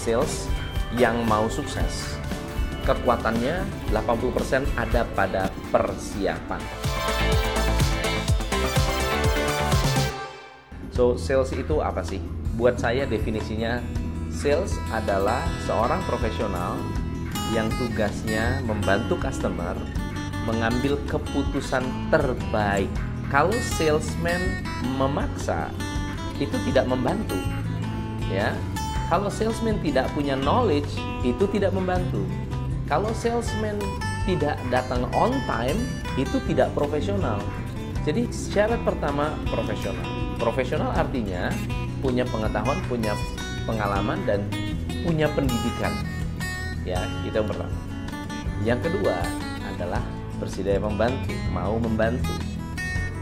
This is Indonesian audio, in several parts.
sales yang mau sukses. Kekuatannya 80% ada pada persiapan. So, sales itu apa sih? Buat saya definisinya sales adalah seorang profesional yang tugasnya membantu customer mengambil keputusan terbaik. Kalau salesman memaksa, itu tidak membantu. Ya. Kalau salesman tidak punya knowledge, itu tidak membantu. Kalau salesman tidak datang on time, itu tidak profesional. Jadi syarat pertama profesional. Profesional artinya punya pengetahuan, punya pengalaman dan punya pendidikan. Ya, itu yang pertama. Yang kedua adalah bersedia membantu, mau membantu.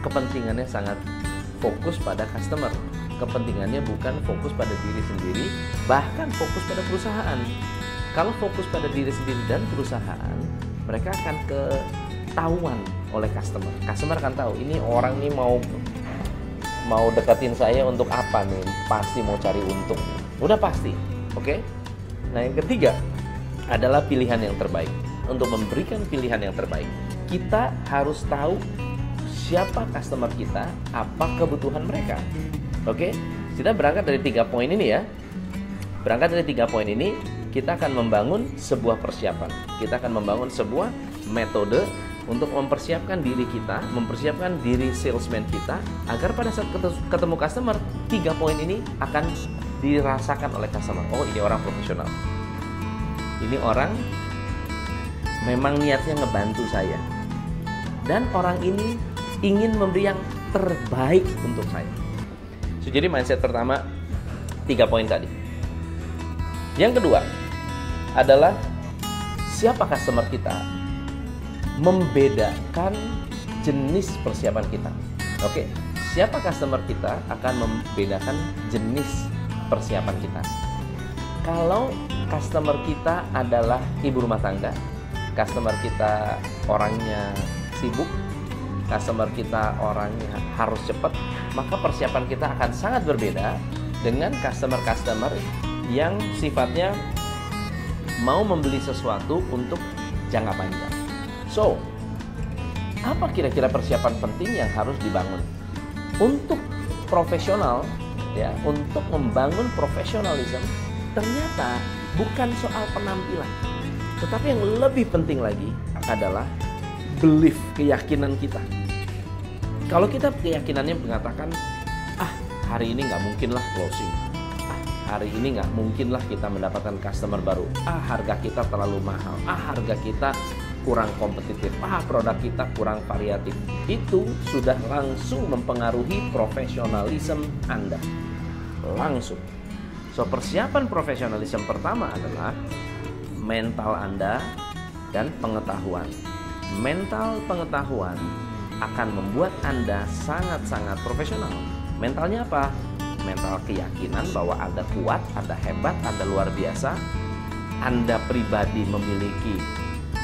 Kepentingannya sangat fokus pada customer. Kepentingannya bukan fokus pada diri sendiri, bahkan fokus pada perusahaan. Kalau fokus pada diri sendiri dan perusahaan, mereka akan ketahuan oleh customer. Customer akan tahu ini orang ini mau mau deketin saya untuk apa nih? Pasti mau cari untung. Udah pasti. Oke? Okay? Nah, yang ketiga adalah pilihan yang terbaik. Untuk memberikan pilihan yang terbaik, kita harus tahu siapa customer kita, apa kebutuhan mereka. Oke, kita berangkat dari tiga poin ini ya. Berangkat dari tiga poin ini, kita akan membangun sebuah persiapan. Kita akan membangun sebuah metode untuk mempersiapkan diri kita, mempersiapkan diri salesman kita, agar pada saat ketemu customer, tiga poin ini akan dirasakan oleh customer. Oh, ini orang profesional. Ini orang memang niatnya ngebantu saya. Dan orang ini ingin memberi yang terbaik untuk saya. So, jadi mindset pertama tiga poin tadi. Yang kedua adalah siapa customer kita membedakan jenis persiapan kita. Oke, siapa customer kita akan membedakan jenis persiapan kita. Kalau customer kita adalah ibu rumah tangga, customer kita orangnya sibuk, customer kita orangnya harus cepat, maka persiapan kita akan sangat berbeda dengan customer-customer yang sifatnya mau membeli sesuatu untuk jangka panjang. So, apa kira-kira persiapan penting yang harus dibangun? Untuk profesional, ya, untuk membangun profesionalisme, ternyata bukan soal penampilan, tetapi yang lebih penting lagi adalah belief, keyakinan kita. Kalau kita keyakinannya mengatakan, ah hari ini nggak mungkin lah closing, ah hari ini nggak mungkin lah kita mendapatkan customer baru, ah harga kita terlalu mahal, ah harga kita kurang kompetitif, ah produk kita kurang variatif. Itu sudah langsung mempengaruhi profesionalisme Anda. Langsung. So persiapan profesionalisme pertama adalah mental Anda dan pengetahuan. Mental pengetahuan akan membuat Anda sangat-sangat profesional. Mentalnya apa? Mental keyakinan bahwa Anda kuat, Anda hebat, Anda luar biasa. Anda pribadi memiliki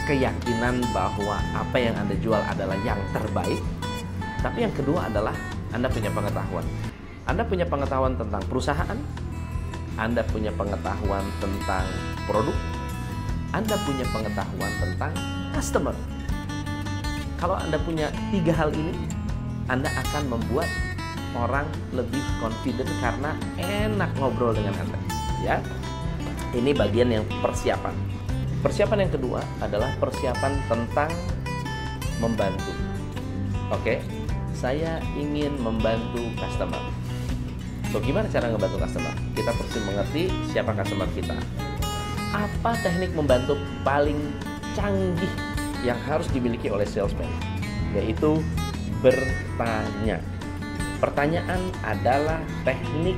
keyakinan bahwa apa yang Anda jual adalah yang terbaik. Tapi yang kedua adalah Anda punya pengetahuan. Anda punya pengetahuan tentang perusahaan, Anda punya pengetahuan tentang produk, anda punya pengetahuan tentang customer. Kalau Anda punya tiga hal ini, Anda akan membuat orang lebih confident karena enak ngobrol dengan Anda. Ya, ini bagian yang persiapan. Persiapan yang kedua adalah persiapan tentang membantu. Oke, saya ingin membantu customer. So, gimana cara ngebantu customer? Kita perlu mengerti siapa customer kita apa teknik membantu paling canggih yang harus dimiliki oleh salesman yaitu bertanya. Pertanyaan adalah teknik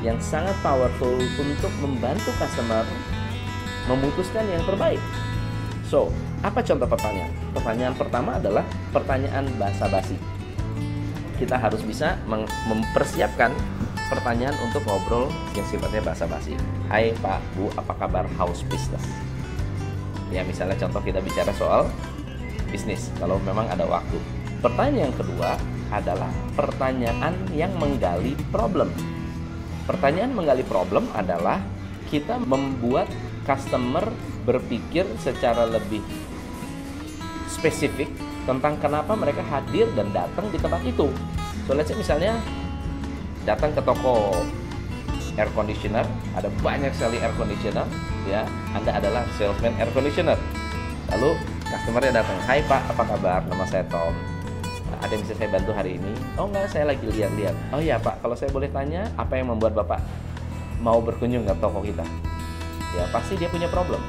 yang sangat powerful untuk membantu customer memutuskan yang terbaik. So apa contoh pertanyaan? Pertanyaan pertama adalah pertanyaan basa-basi kita harus bisa mempersiapkan pertanyaan untuk ngobrol yang sifatnya basa-basi. Hai Pak, Bu, apa kabar? House business? Ya misalnya contoh kita bicara soal bisnis kalau memang ada waktu. Pertanyaan yang kedua adalah pertanyaan yang menggali problem. Pertanyaan menggali problem adalah kita membuat customer berpikir secara lebih spesifik tentang kenapa mereka hadir dan datang di tempat itu. So let's say misalnya datang ke toko air conditioner, ada banyak sekali air conditioner, ya. Anda adalah salesman air conditioner. Lalu customernya datang, "Hai Pak, apa kabar? Nama saya Tom. Ada yang bisa saya bantu hari ini?" "Oh enggak, saya lagi lihat-lihat." "Oh iya Pak, kalau saya boleh tanya, apa yang membuat Bapak mau berkunjung ke toko kita?" Ya, pasti dia punya problem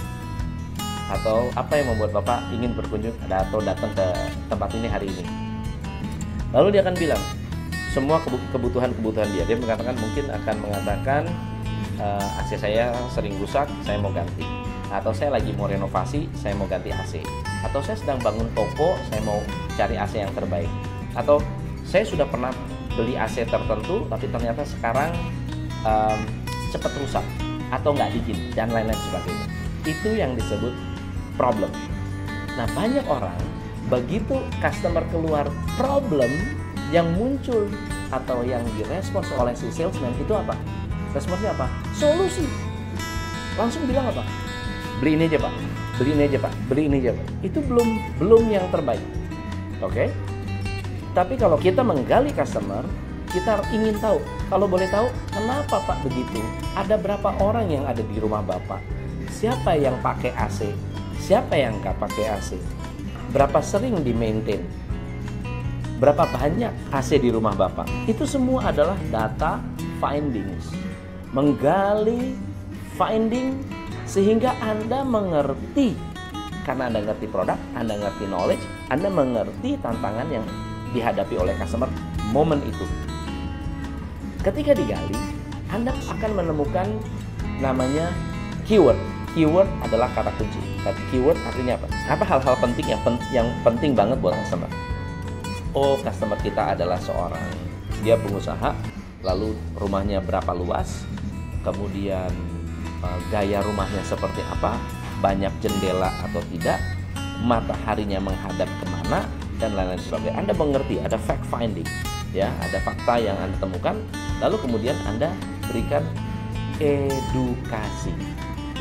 atau apa yang membuat Bapak ingin berkunjung atau datang ke tempat ini hari ini. Lalu dia akan bilang semua kebutuhan-kebutuhan dia. Dia mengatakan mungkin akan mengatakan uh, eh, AC saya sering rusak, saya mau ganti. Atau saya lagi mau renovasi, saya mau ganti AC. Atau saya sedang bangun toko, saya mau cari AC yang terbaik. Atau saya sudah pernah beli AC tertentu, tapi ternyata sekarang um, cepat rusak atau nggak dingin dan lain-lain sebagainya. Itu yang disebut problem. Nah, banyak orang begitu customer keluar problem yang muncul atau yang direspons oleh si salesman itu apa? Responsnya apa? Solusi. Langsung bilang apa? Beli ini aja pak, beli ini aja pak, beli ini aja pak. Itu belum belum yang terbaik. Oke? Okay? Tapi kalau kita menggali customer, kita ingin tahu. Kalau boleh tahu, kenapa pak begitu? Ada berapa orang yang ada di rumah bapak? Siapa yang pakai AC? Siapa yang nggak pakai AC? Berapa sering di maintain? Berapa banyak AC di rumah Bapak? Itu semua adalah data findings. Menggali finding sehingga Anda mengerti karena Anda ngerti produk, Anda ngerti knowledge, Anda mengerti tantangan yang dihadapi oleh customer momen itu. Ketika digali, Anda akan menemukan namanya keyword. Keyword adalah kata kunci keyword artinya apa? Apa hal-hal penting yang yang penting banget buat customer? Oh, customer kita adalah seorang dia pengusaha, lalu rumahnya berapa luas, kemudian uh, gaya rumahnya seperti apa, banyak jendela atau tidak, mataharinya menghadap ke mana, dan lain-lain sebagainya. Anda mengerti, ada fact finding, ya, ada fakta yang Anda temukan, lalu kemudian Anda berikan edukasi.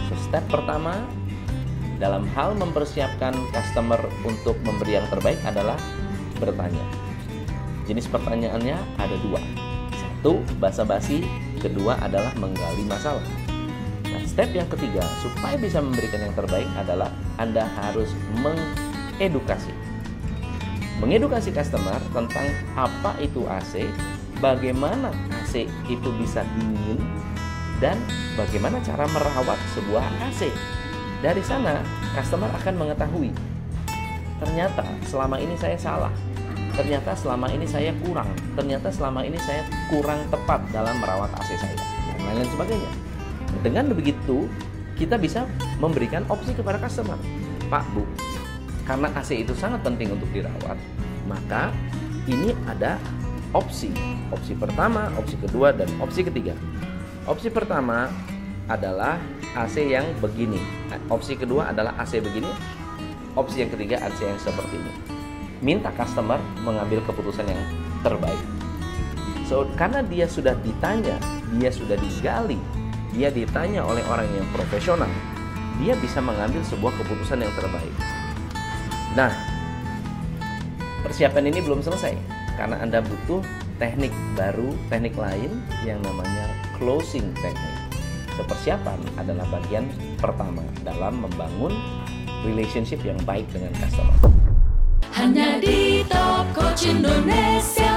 So, step pertama dalam hal mempersiapkan customer untuk memberi yang terbaik adalah bertanya. Jenis pertanyaannya ada dua. Satu, basa-basi. Kedua adalah menggali masalah. Nah, step yang ketiga, supaya bisa memberikan yang terbaik adalah Anda harus mengedukasi. Mengedukasi customer tentang apa itu AC, bagaimana AC itu bisa dingin, dan bagaimana cara merawat sebuah AC dari sana, customer akan mengetahui ternyata selama ini saya salah. Ternyata selama ini saya kurang. Ternyata selama ini saya kurang tepat dalam merawat AC saya dan lain-lain sebagainya. Dengan begitu, kita bisa memberikan opsi kepada customer. Pak, Bu, karena AC itu sangat penting untuk dirawat, maka ini ada opsi. Opsi pertama, opsi kedua, dan opsi ketiga. Opsi pertama adalah AC yang begini. Nah, opsi kedua adalah AC begini. Opsi yang ketiga AC yang seperti ini. Minta customer mengambil keputusan yang terbaik. So, karena dia sudah ditanya, dia sudah digali, dia ditanya oleh orang yang profesional, dia bisa mengambil sebuah keputusan yang terbaik. Nah, persiapan ini belum selesai karena Anda butuh teknik baru, teknik lain yang namanya closing technique. Persiapan adalah bagian pertama dalam membangun relationship yang baik dengan customer. Hanya di Coach Indonesia.